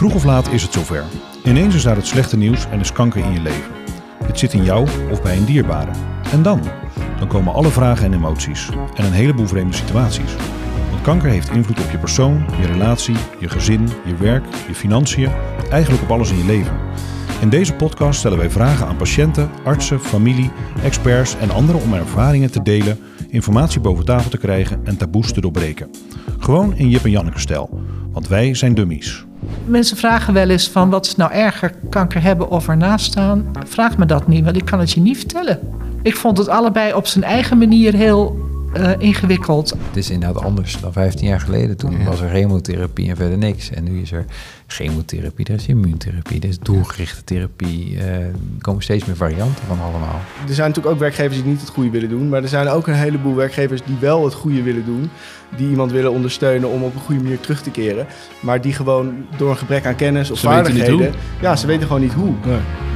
Vroeg of laat is het zover. Ineens is daar het slechte nieuws en is kanker in je leven. Het zit in jou of bij een dierbare. En dan? Dan komen alle vragen en emoties. En een heleboel vreemde situaties. Want kanker heeft invloed op je persoon, je relatie, je gezin, je werk, je financiën. Eigenlijk op alles in je leven. In deze podcast stellen wij vragen aan patiënten, artsen, familie, experts en anderen om ervaringen te delen, informatie boven tafel te krijgen en taboes te doorbreken. Gewoon in Jip en Janneke stijl, want wij zijn dummies. Mensen vragen wel eens van wat is nou erger, kanker hebben of ernaast staan. Vraag me dat niet, want ik kan het je niet vertellen. Ik vond het allebei op zijn eigen manier heel uh, ingewikkeld. Het is inderdaad anders dan 15 jaar geleden. Toen was er chemotherapie en verder niks. En nu is er chemotherapie, er is immuuntherapie, er is doelgerichte therapie. Uh, er komen steeds meer varianten van allemaal. Er zijn natuurlijk ook werkgevers die niet het goede willen doen. Maar er zijn ook een heleboel werkgevers die wel het goede willen doen. Die iemand willen ondersteunen om op een goede manier terug te keren. Maar die gewoon door een gebrek aan kennis of Ze vaardigheden... Weten niet hoe. Ja, ze weten gewoon niet hoe. Nee.